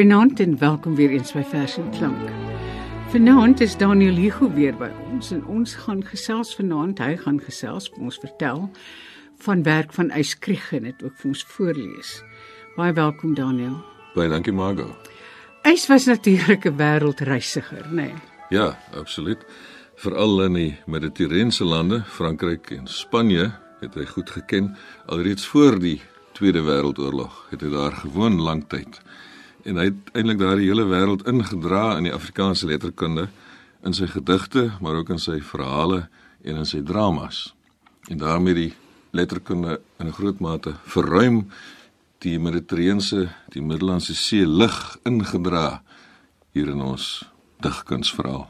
Goeienaand en welkom weer eens by Vers en Klank. Vanaand is Daniel Hugo weer by ons en ons gaan gesels vanaand. Hy gaan gesels vir ons vertel van werk van Eyskrieg en dit ook vir ons voorlees. Baie welkom Daniel. Baie dankie Margo. Eys was natuurlik 'n wêreldreisiger, nê? Nee. Ja, absoluut. Veral in die Mediterrane lande, Frankryk en Spanje, het hy goed geken alreeds voor die Tweede Wêreldoorlog. Het hy daar gewoon lank tyd en hy het eintlik daardie hele wêreld ingedra in die Afrikaanse letterkunde in sy gedigte, maar ook in sy verhale en in sy dramas. En daarmee die letterkunde in 'n groot mate verruim die Mediterrane, die Middellandse See lig ingedra hier in ons digkunsverhaal.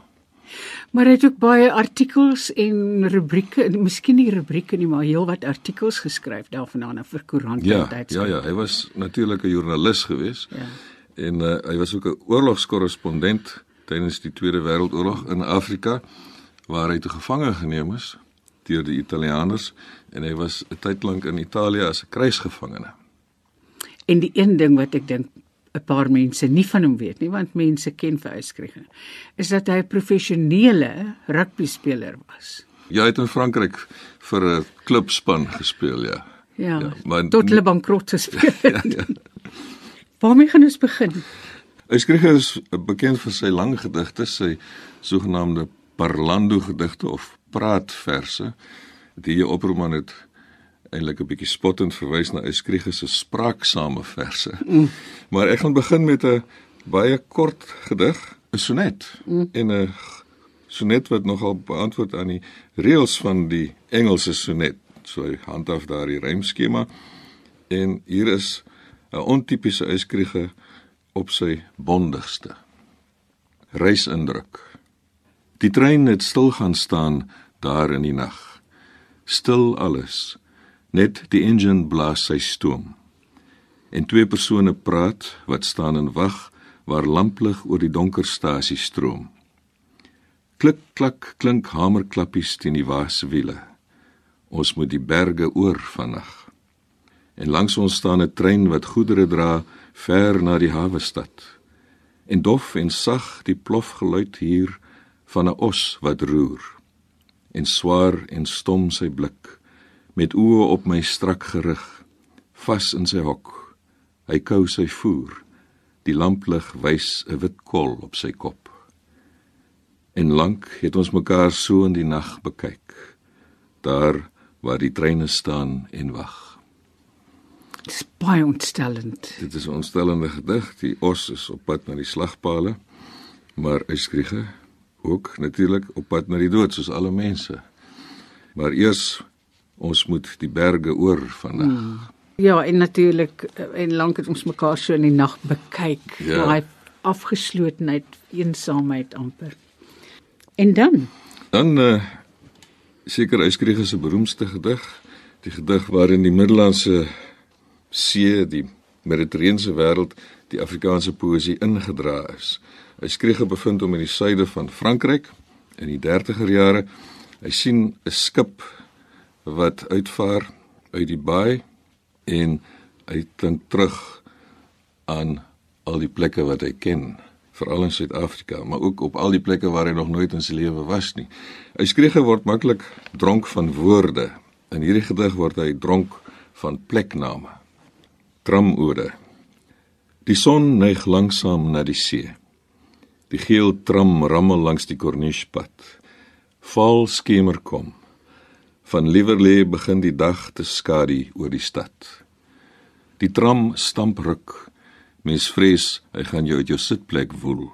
Maar hy het ook baie artikels en rubrieke, miskien nie rubrieke nie, maar heelwat artikels geskryf daarvandaan vir koerante ja, tyds. Ja, ja, hy was natuurlik 'n joernalis geweest. Ja en uh, hy was ook 'n oorlogskorrespondent tydens die Tweede Wêreldoorlog in Afrika waar hy te gevange geneem is deur die Italianers en hy was 'n tyd lank in Italië as 'n kruisgevangene. En die een ding wat ek dink 'n paar mense nie van hom weet nie want mense ken vir Eyskriege is dat hy 'n professionele rugby speler was. Ja, hy het in Frankryk vir 'n klubspan gespeel, ja. Ja, ja maar tot hulle bankrot gespeel. ja, ja. Waarmee gaan ons begin? Eyskriege is bekend vir sy lang gedigte, sy sogenaamde parlando gedigte of praatverse. Die oproman het eintlik 'n bietjie spottend verwys na Eyskriege se spraaksame verse. Mm. Maar ek gaan begin met 'n baie kort gedig, 'n sonnet. Mm. En 'n sonnet wat nogal beantwoord aan die reëls van die Engelse sonnet. So hy handhaaf daar die rymskema. En hier is 'n ontipiese uitskriege op sy bondigste. Reisindruk. Die trein het stil gaan staan daar in die nag. Stil alles. Net die engine blaas sy stoom. En twee persone praat wat staan en wag waar lamplig oor die donker stasie stroom. Klik klak klink hamerklappies teen die waaswiele. Ons moet die berge oor vanaand en langs ons staan 'n trein wat goedere dra ver na die hawe stad. En dof en sag die plofgeluid hier van 'n os wat roer. En swaar en stom sy blik met oë op my strak gerig, vas in sy hok. Hy kou sy voer. Die lamplig wys 'n wit kol op sy kop. En lank het ons mekaar so in die nag bekyk. Daar waar die treine staan en wag. Dit is baie ontstellend. Dit is 'n ontstellende gedig. Die os is op pad na die slagpale, maar hy skryge ook natuurlik op pad na die dood soos alle mense. Maar eers ons moet die berge oor vandag. Hmm. Ja, en natuurlik en lank het ons mekaar so in die nag bekyk. Ja. Daai afgeslotenheid, eensaamheid amper. En dan? Dan uh seker hy skryge se beroemdste gedig, die gedig waarin die Middellandse see die Mediterrane wêreld die Afrikaanse poësie ingedra is. Hy skryf bevind hom in die suide van Frankryk in die 30er jare. Hy sien 'n skip wat uitvaar uit die baai en hy dink terug aan al die plekke wat hy ken veral in Suid-Afrika, maar ook op al die plekke waar hy nog nooit in sy lewe was nie. Hy skryf word maklik dronk van woorde. In hierdie gedig word hy dronk van plekname. Tramode. Die son neig langsam na die see. Die geel tram rammel langs die Cornichepad. Val skemer kom. Van Lieverlee begin die dag te skadu oor die stad. Die tram stamp ruk. Mens vrees hy gaan jou uit jou sitplek woel.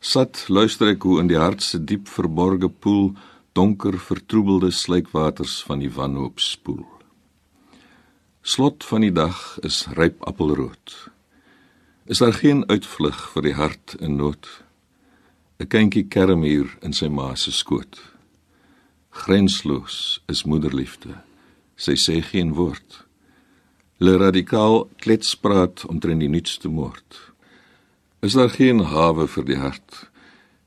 Sat luister ek hoe in die hart se diep verborge poel donker vertroebelde sluikwaters van die wanhoop spoel. Slot van die dag is ryp appelrood. Is daar geen uitvlug vir die hart in nood? 'n Kindjie kerm hier in sy ma se skoot. Grensloos is moederliefde. Sy sê geen woord. Le radikaal kletspraat omtrent die nuutste moord. Is daar geen hawe vir die hart?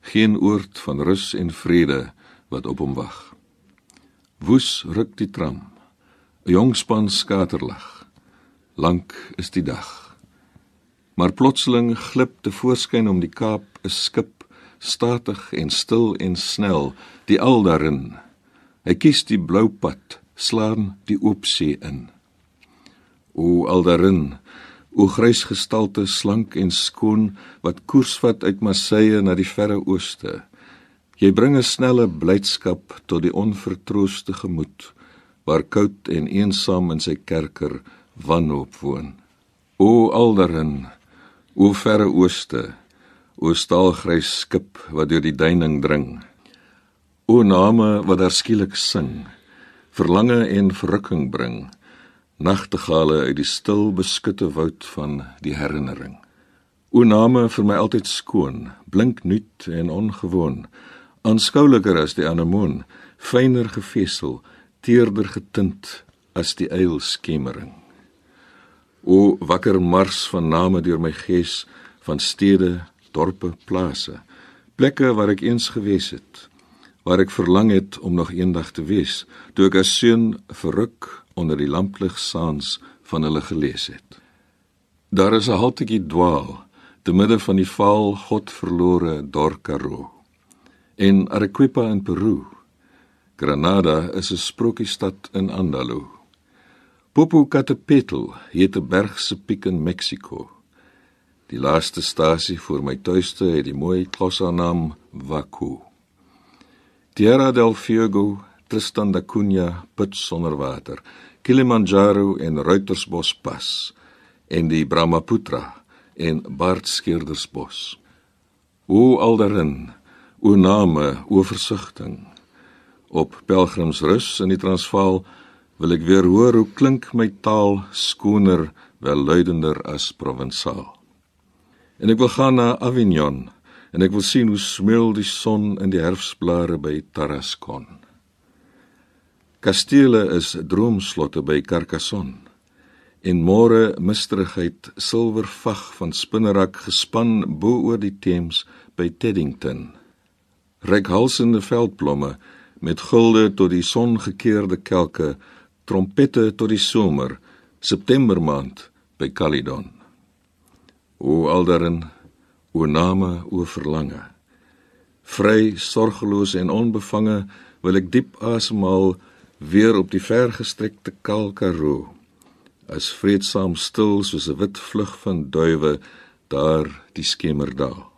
Geen oord van rus en vrede wat op hom wag. Woes ruk die tram. Jong span skaterlag. Lank is die dag. Maar plotseling glip te voorskyn om die Kaap 'n skip, statig en stil en snel, die al daarin. Hy kies die blou pad, slaan die oop see in. O al daarin, o grys gestalte slank en skoon wat koers vat uit Marseille na die verre ooste. Jy bring 'n snelle blydskap tot die onvertrooste gemoed waar koud en eensaam in sy kerker wanhoop woon. O aldarin, o verre ooste, o staalgrys skip wat deur die duining dring. O name wat daar skielik sing, verlange en verrukking bring, nagtegale uit die stil beskutte woud van die herinnering. O name vir my altyd skoon, blink nuut en ongewoon aanskouliker as die anemoon, fyner gefesel, teerder getint as die eilskemering. O wakker mars van name deur my gees van stede, dorpe, plase, plekke waar ek eens gewees het, waar ek verlang het om nog eendag te wees, toe ek as seun verruk onder die lamplig saans van hulle gelees het. Daar is 'n haltetjie dwaal te midde van die vaal godverlore Dorkaro en Arequipa in Peru. Granada is 'n sprokiestad in Andalou. Popocatépetl heet 'n bergse piek in Mexiko. Die laaste stasie voor my tuiste het die mooi Xhosa naam Waku. Tierra del Fuego, Tristan da Cunha, put sonder water, Kilimanjaro en Ruitersbos pas en die Brahmaputra en Baardskeerdersbos. O aldarin O name, o versigtiging. Op pelgrimsrus in die Transvaal wil ek weer hoor hoe klink my taal skoner, welluidender as provensaal. En ek wil gaan na Avignon en ek wil sien hoe smil die son in die herfsblare by Tarascon. Kastele is droomslotte by Carcassonne. En môre misterigheid silwervag van spinnerak gespan bo oor die Theems by Teddington rekhalsende veldblomme met gulde tot die songekeerde kelke, trompette tot die somer, Septembermaand by Calydon. O aldarin, o name, o verlange. Vry, sorgeloos en onbevange wil ek diep asemhaal weer op die vergestrekte Kalkaro. As vreedsaam stil soos 'n wit vlug van duwe daar die skemerdaal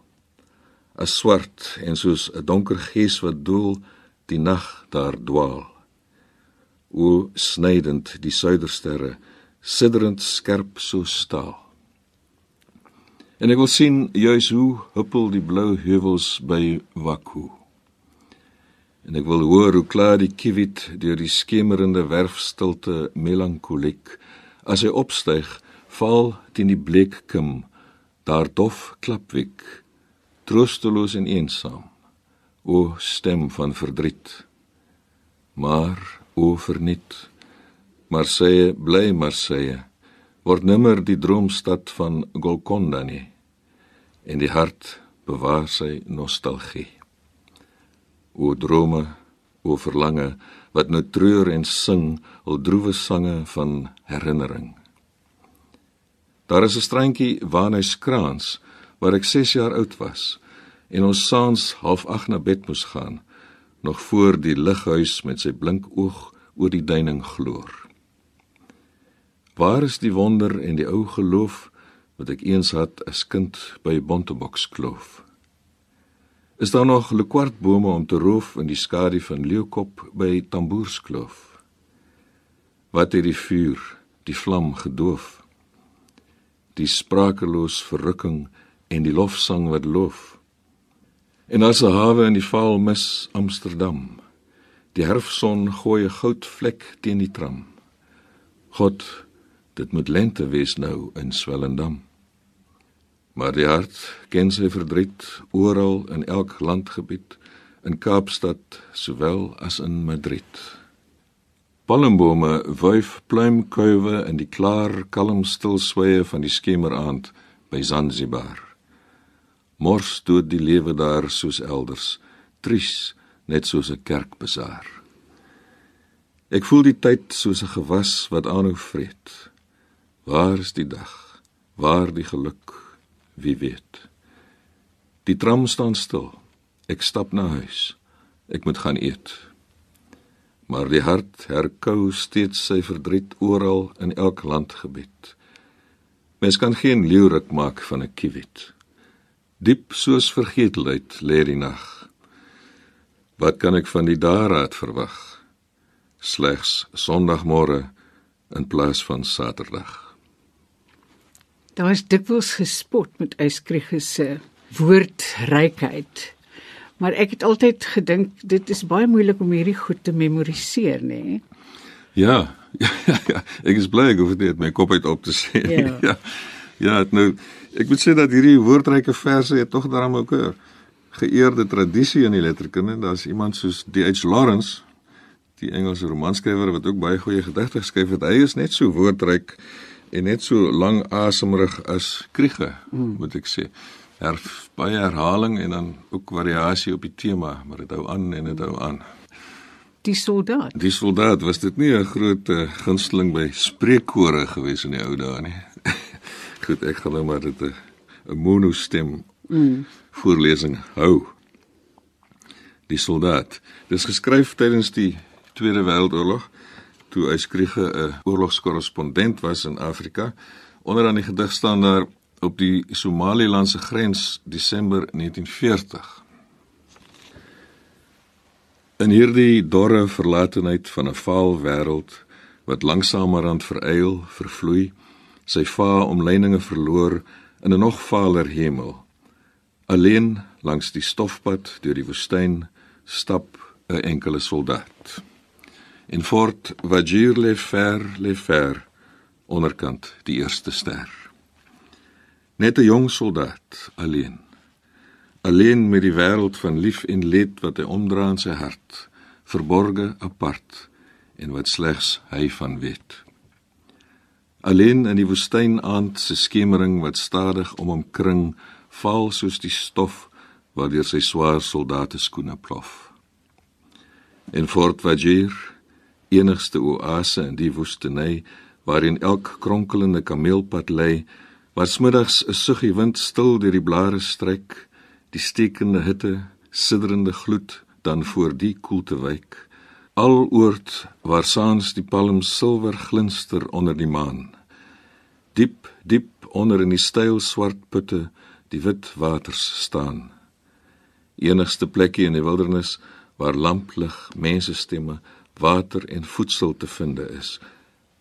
as swart en soos 'n donker gees wat doel die nag daar dwaal. O snydend die suidersterre, sidderend skerp so staal. En ek wil sien juis hoe huppel die blou heuwels by Waku. En ek wil hoor hoe klaar die kiwit deur die skemerende werfstilte melankoliek as hy opstyg, val teen die bleek kim, daar dof klapwik troosteloos en eensaam. O stem van verdriet. Maar o verniet. Marseille bly Marseille. Word nimmer die droomstad van Golconda nie. En die hart bewaar sy nostalgie. O drome, o verlange wat nou treur en sing al droewe sange van herinnering. Daar is 'n strandjie waar hy skraans waar ek 6 jaar oud was en ons saans half 8 na bed moes gaan nog voor die lighuis met sy blink oog oor die duining gloor. Waar is die wonder en die ou geloof wat ek eens had as kind by Bonteboks kloof? Is daar nog lekwartbome om te roof in die skadu van leeukop by Tamboerskloof? Wat het die vuur, die vlam gedoof? Die sprakeloos verrukking en die lofsang wat loof. En as 'n hawe in die vaal mis Amsterdam. Die herfson gooi 'n goudvlek teen die tram. God, dit moet lente wees nou in Swellendam. Maar die hart ken sy verdriet oral in elk landgebied, in Kaapstad sowel as in Madrid. Palmbome wuif pluimkuive in die klaar kalm stil sweye van die skemeraand by Zanzibar mors dood die lewe daar soos elders, tries net soos 'n kerkbesaar. Ek voel die tyd soos 'n gewas wat aanhou vreet. Waar is die dag? Waar die geluk, wie weet. Die tram staan stil. Ek stap na huis. Ek moet gaan eet. Maar die hart herkou steeds sy verdriet oral in elk landgebied. Mens kan geen leeurik maak van 'n kiewit. Diep soos vergetelheid lê die nag. Wat kan ek van die daaraad verwag? Slegs Sondagmôre in plaas van Saterdag. Daar is dikwels gespot met Eyskriege se woordrykheid. Maar ek het altyd gedink dit is baie moeilik om hierdie goed te memoriseer, nê? Nee? Ja, ja, ja, ja. Ek is bly ek hoef dit my kop uit op te sê. Ja. ja. Ja, nou ek moet sê dat hierdie woordryke verse het tog daarom ook 'n geëerde tradisie in die letterkunde. Daar's iemand soos D.H. Lawrence, die Engelse romanskrywer wat ook baie goeie gedigte geskryf het. Hy is net so woordryk en net so lang asemrig as Kriege, mm. moet ek sê. Her baie herhaling en dan ook variasie op die tema, maar dit hou aan en dit hou aan. Die soldaat. Die soldaat was dit nie 'n groot uh, gunsteling by spreekkore gewees in die ou dae nie. Goed, ek gaan nou maar dit 'n 'n monostem mm. voorlesing hou. Die soldaat. Dis geskryf tydens die Tweede Wêreldoorlog toe hy skryge 'n oorlogskorrespondent was in Afrika. Onder aan die gedig staan daar op die Somalilandse grens Desember 1940. In hierdie dorre verlatenheid van 'n vaal wêreld wat langsamerhand veryl, vervloei, sy va omleininge verloor in 'n nog valer hemel. Alleen langs die stofpad deur die woestyn stap 'n enkele soldaat. In fort Vajir le fer le fer onderkant die eerste ster. Net 'n jong soldaat alleen alleen met die wêreld van lief en leed wat hy omdra in sy hart, verborge apart en wat slegs hy van weet. Alleen in die woestyn aand se skemering wat stadig om hom kring, val soos die stof wat deur sy swaar soldate skoene plof. En Fort Vajir, enigste oase in die woestynny waarin elk kronkelende kameelpad lê, waar smiddags 'n suggie wind stil deur die blare stryk, die stekende hitte, sidderende gloed dan voor die koelte wyk. Aloord waar saans die palm silwer glinster onder die maan. Diep, diep onder in die styl swart putte die wit waters staan. Enigste plekkie in die wildernis waar lamplig mensestemme, water en voedsel te vind is.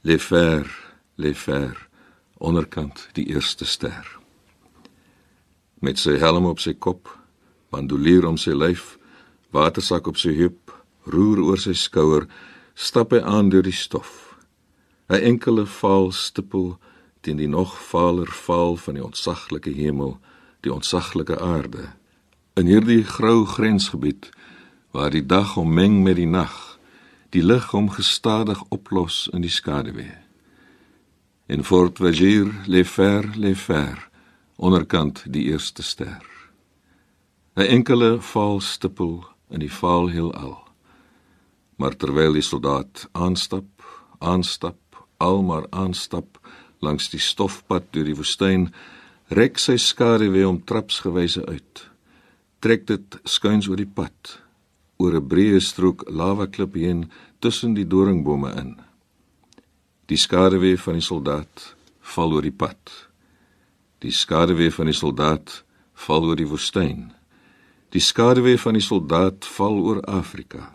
Le fer, le fer onderkant die eerste ster met sy helm op sy kop, bandolier om sy lyf, watersak op sy heup, roer oor sy skouer, stap hy aan deur die stof. 'n Enkele vaal stippel teen die nog valer vaal van die ontsaglike hemel, die ontsaglike aarde. In hierdie grou grensgebied waar die dag hom meng met die nag, die lig hom gestadig oplos in die skaduwee. En Fort Vajir lê ver, lê ver onderkant die eerste ster. 'n Enkele vaal stippel in die vaal heelal. Maar terwyl die soldaat aanstap, aanstap, almaar aanstap langs die stofpad deur die woestyn, rek sy skare weer om trapsgewyse uit. Trek dit skuins oor die pad, oor 'n breë strook lava klip heen tussen die doringbome in. Die skare weer van die soldaat val oor die pad. Die skaduwee van die soldaat val oor die woestyn. Die skaduwee van die soldaat val oor Afrika.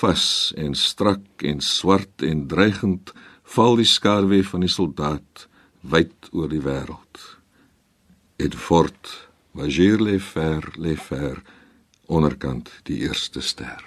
Vas en strak en swart en dreigend val die skaduwee van die soldaat wyd oor die wêreld. Et fort, vagir le fer, le fer onderkant die eerste ster.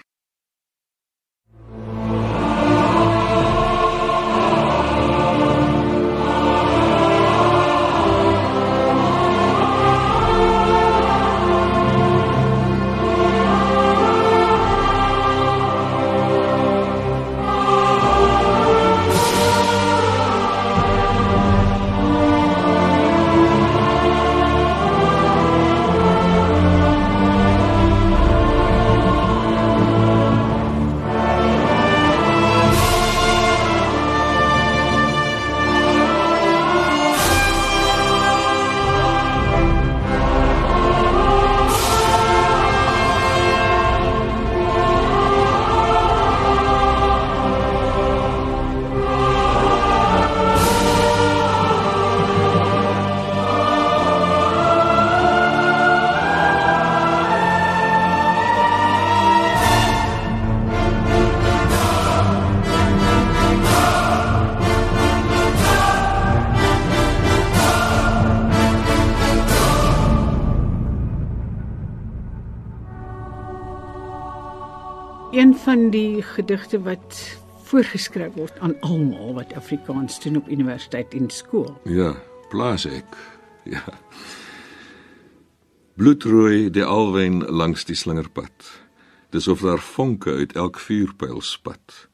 Van die gedigte wat voorgeskryf word aan almal wat Afrikaans doen op universiteit en skool. Ja, plaas ek. Ja. Bloedrooi die alwyn langs die slingerpad. Dis of daar vonke uit elk vuurpyl spat.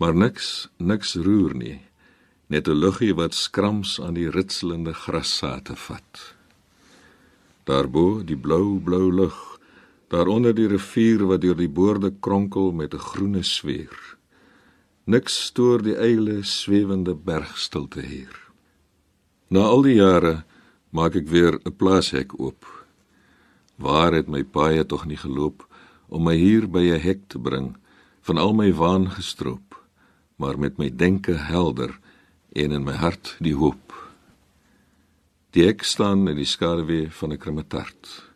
Maar niks, niks roer nie. Net 'n luggie wat skrams aan die ritselende grassate vat. Daarbo die blou blou lug, daaronder die rivier wat deur die boorde kronkel met 'n groene sweer. Niks stoor die eile swewende bergstilte hier. Na al die jare maak ek weer 'n plaashek oop. Waar het my paie tog nie geloop om my hier by 'n hek te bring van al my waan gestroop maar met my denke helder en in my hart die hoop. Die ek staan in die skaduwee van 'n krimetart.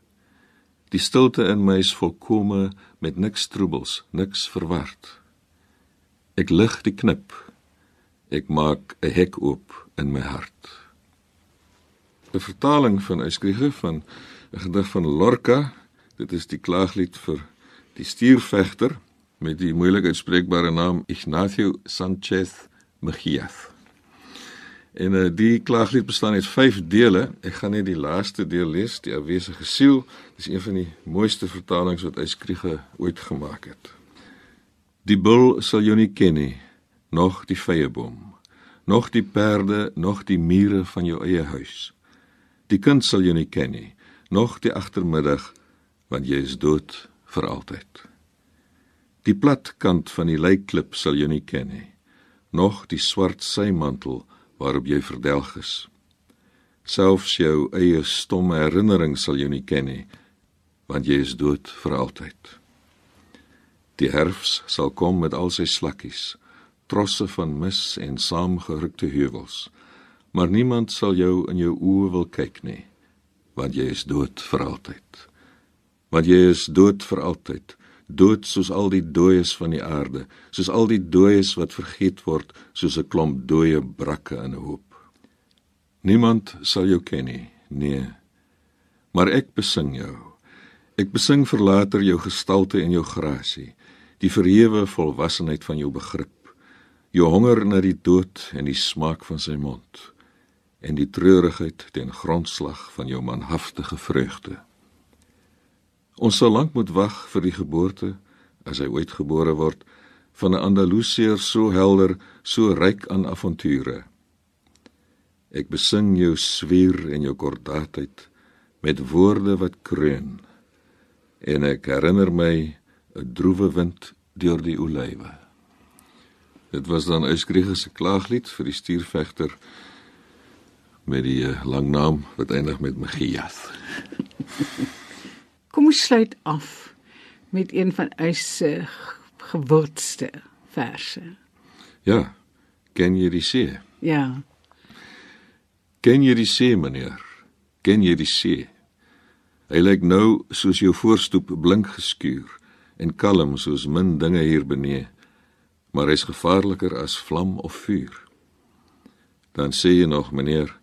Die stilte in my is volkome met niks troebels, niks verward. Ek lig die knip. Ek maak 'n hek oop in my hart. 'n Vertaling van Eskriege van 'n gedig van Lorca. Dit is die klaaglied vir die stuurvegter met die moeilik uitspreekbare naam Ignacio Sanchez Mejias. En uh, die klaaglied bestaan uit 5 dele. Ek gaan net die laaste deel lees, die afwesige siel. Dis een van die mooiste vertalings wat Eyskriege ooit gemaak het. Die bul sal jou nie ken nie, nog die vyeboom, nog die perde, nog die mure van jou eie huis. Die kind sal jou nie ken nie, nog die agtermiddag, want jy is dood vir altyd. Die plat kant van die lykklip sal jy nie ken nie. Nog die swart symantel waarop jy verdelg is. Selfs jou eie stomme herinnering sal jy nie ken nie, want jy is dood vir altyd. Die herfs sal kom met al sy slakkies, trosse van mis en saamgerukte heuwels, maar niemand sal jou in jou oë wil kyk nie, want jy is dood vir altyd. Want jy is dood vir altyd dood soos al die dooies van die aarde, soos al die dooies wat vergeet word, soos 'n klomp dooie brakke in 'n hoop. Niemand sal jou ken nie, nee. Maar ek besing jou. Ek besing vir later jou gestalte en jou grasie, die verhewe volwassenheid van jou begrip, jou honger na die dood en die smaak van sy mond en die treurigheid ten grondslag van jou manhaftige vreugde. Ons sal lank moet wag vir die geboorte as hy ooit gebore word van 'n Andalusier so helder, so ryk aan avonture. Ek besing jou swier en jou kordaatheid met woorde wat kreun. En ek herinner my 'n droewe wind deur die olywe. Dit was dan Eyskriege se klaaglied vir die stuurvegter met die eh, lang naam wat eindig met Megias. Kom ons sluit af met een van se gewildste verse. Ja. Ken jy die see? Ja. Ken jy die see, meneer? Ken jy die see? Hy lyk nou soos jou voorstoep blink geskuur en kalm soos min dinge hier benee, maar hy's gevaarliker as vlam of vuur. Dan sê jy nog, meneer,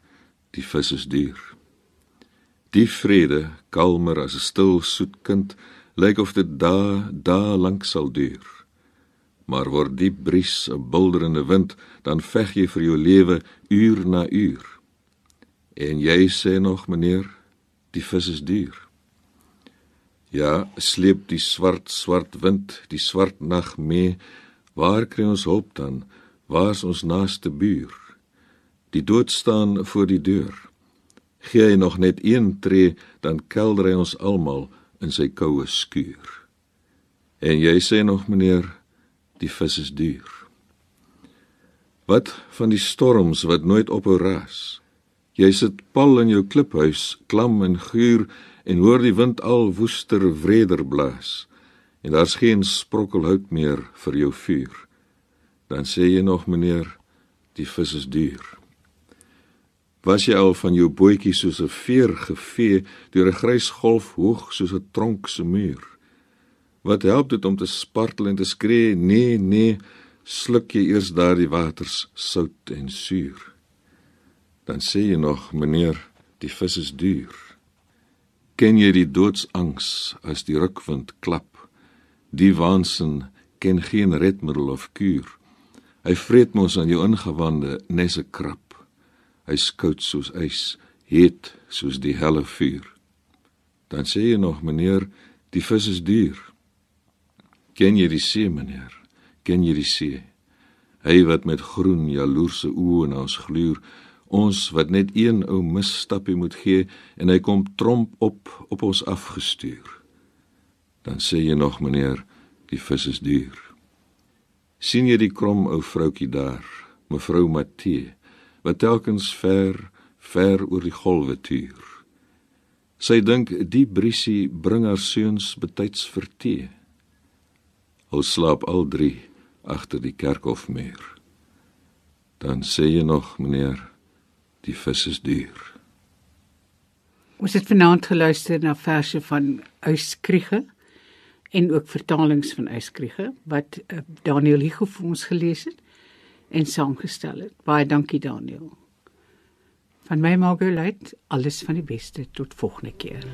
die vis is duur. Die vrede, kalmer as 'n stil soet kind, lyk of dit daar, daar lank sal duur. Maar word die bries 'n bulderende wind, dan veg jy vir jou lewe uur na uur. En jy sê nog, meneer, die vis is duur. Ja, sleep die swart swart wind, die swart nag mee. Waar kry ons hulp dan? Waar's ons naaste buur? Die dood staan voor die deur. Gee hy nog net een tree, dan kelder hy ons almal in sy koue skuur. En jy sê nog meneer, die vis is duur. Wat van die storms wat nooit ophou raas? Jy sit pal in jou kliphuis, klam en guur en hoor die wind al woester wreder blaas. En daar's geen sprokkel hout meer vir jou vuur. Dan sê jy nog meneer, die vis is duur was jy al van jou bootjie soos 'n veer gevee deur 'n grys golf hoog soos 'n tronk se muur. Wat help dit om te spartel en te skree? Nee, nee, sluk jy eers daardie waters sout en suur. Dan sê jy nog, meneer, die vis is duur. Ken jy die doodsangs as die rukwind klap? Die waansin ken geen redmiddel of kuur. Hy vreet mos aan jou ingewande nes 'n krap. Hy skout soos ys, heet soos die helle vuur. Dan sê jy nog meneer, die vis is duur. Ken jy die see meneer? Ken jy die see? Hy wat met groen jaloerse oë na ons gluur, ons wat net een ou misstapie moet gee en hy kom tromp op op ons afgestuur. Dan sê jy nog meneer, die vis is duur. sien jy die krom ou vroutjie daar, mevrou Matthee, wat telkens ver, ver oor die golwe tuur. Sy dink die briesie bring haar seuns betyds vertee. Al slaap al drie agter die kerkhofmuur. Dan sê jy nog meneer, die vis is duur. Ons het vanaand geluister na verse van Uyskriege en ook vertalings van Uyskriege wat uh, Daniel Hugo vir ons gelees het en saamgestel het. Baie dankie Daniel. Van my Margolite, alles van die beste tot volgende keer.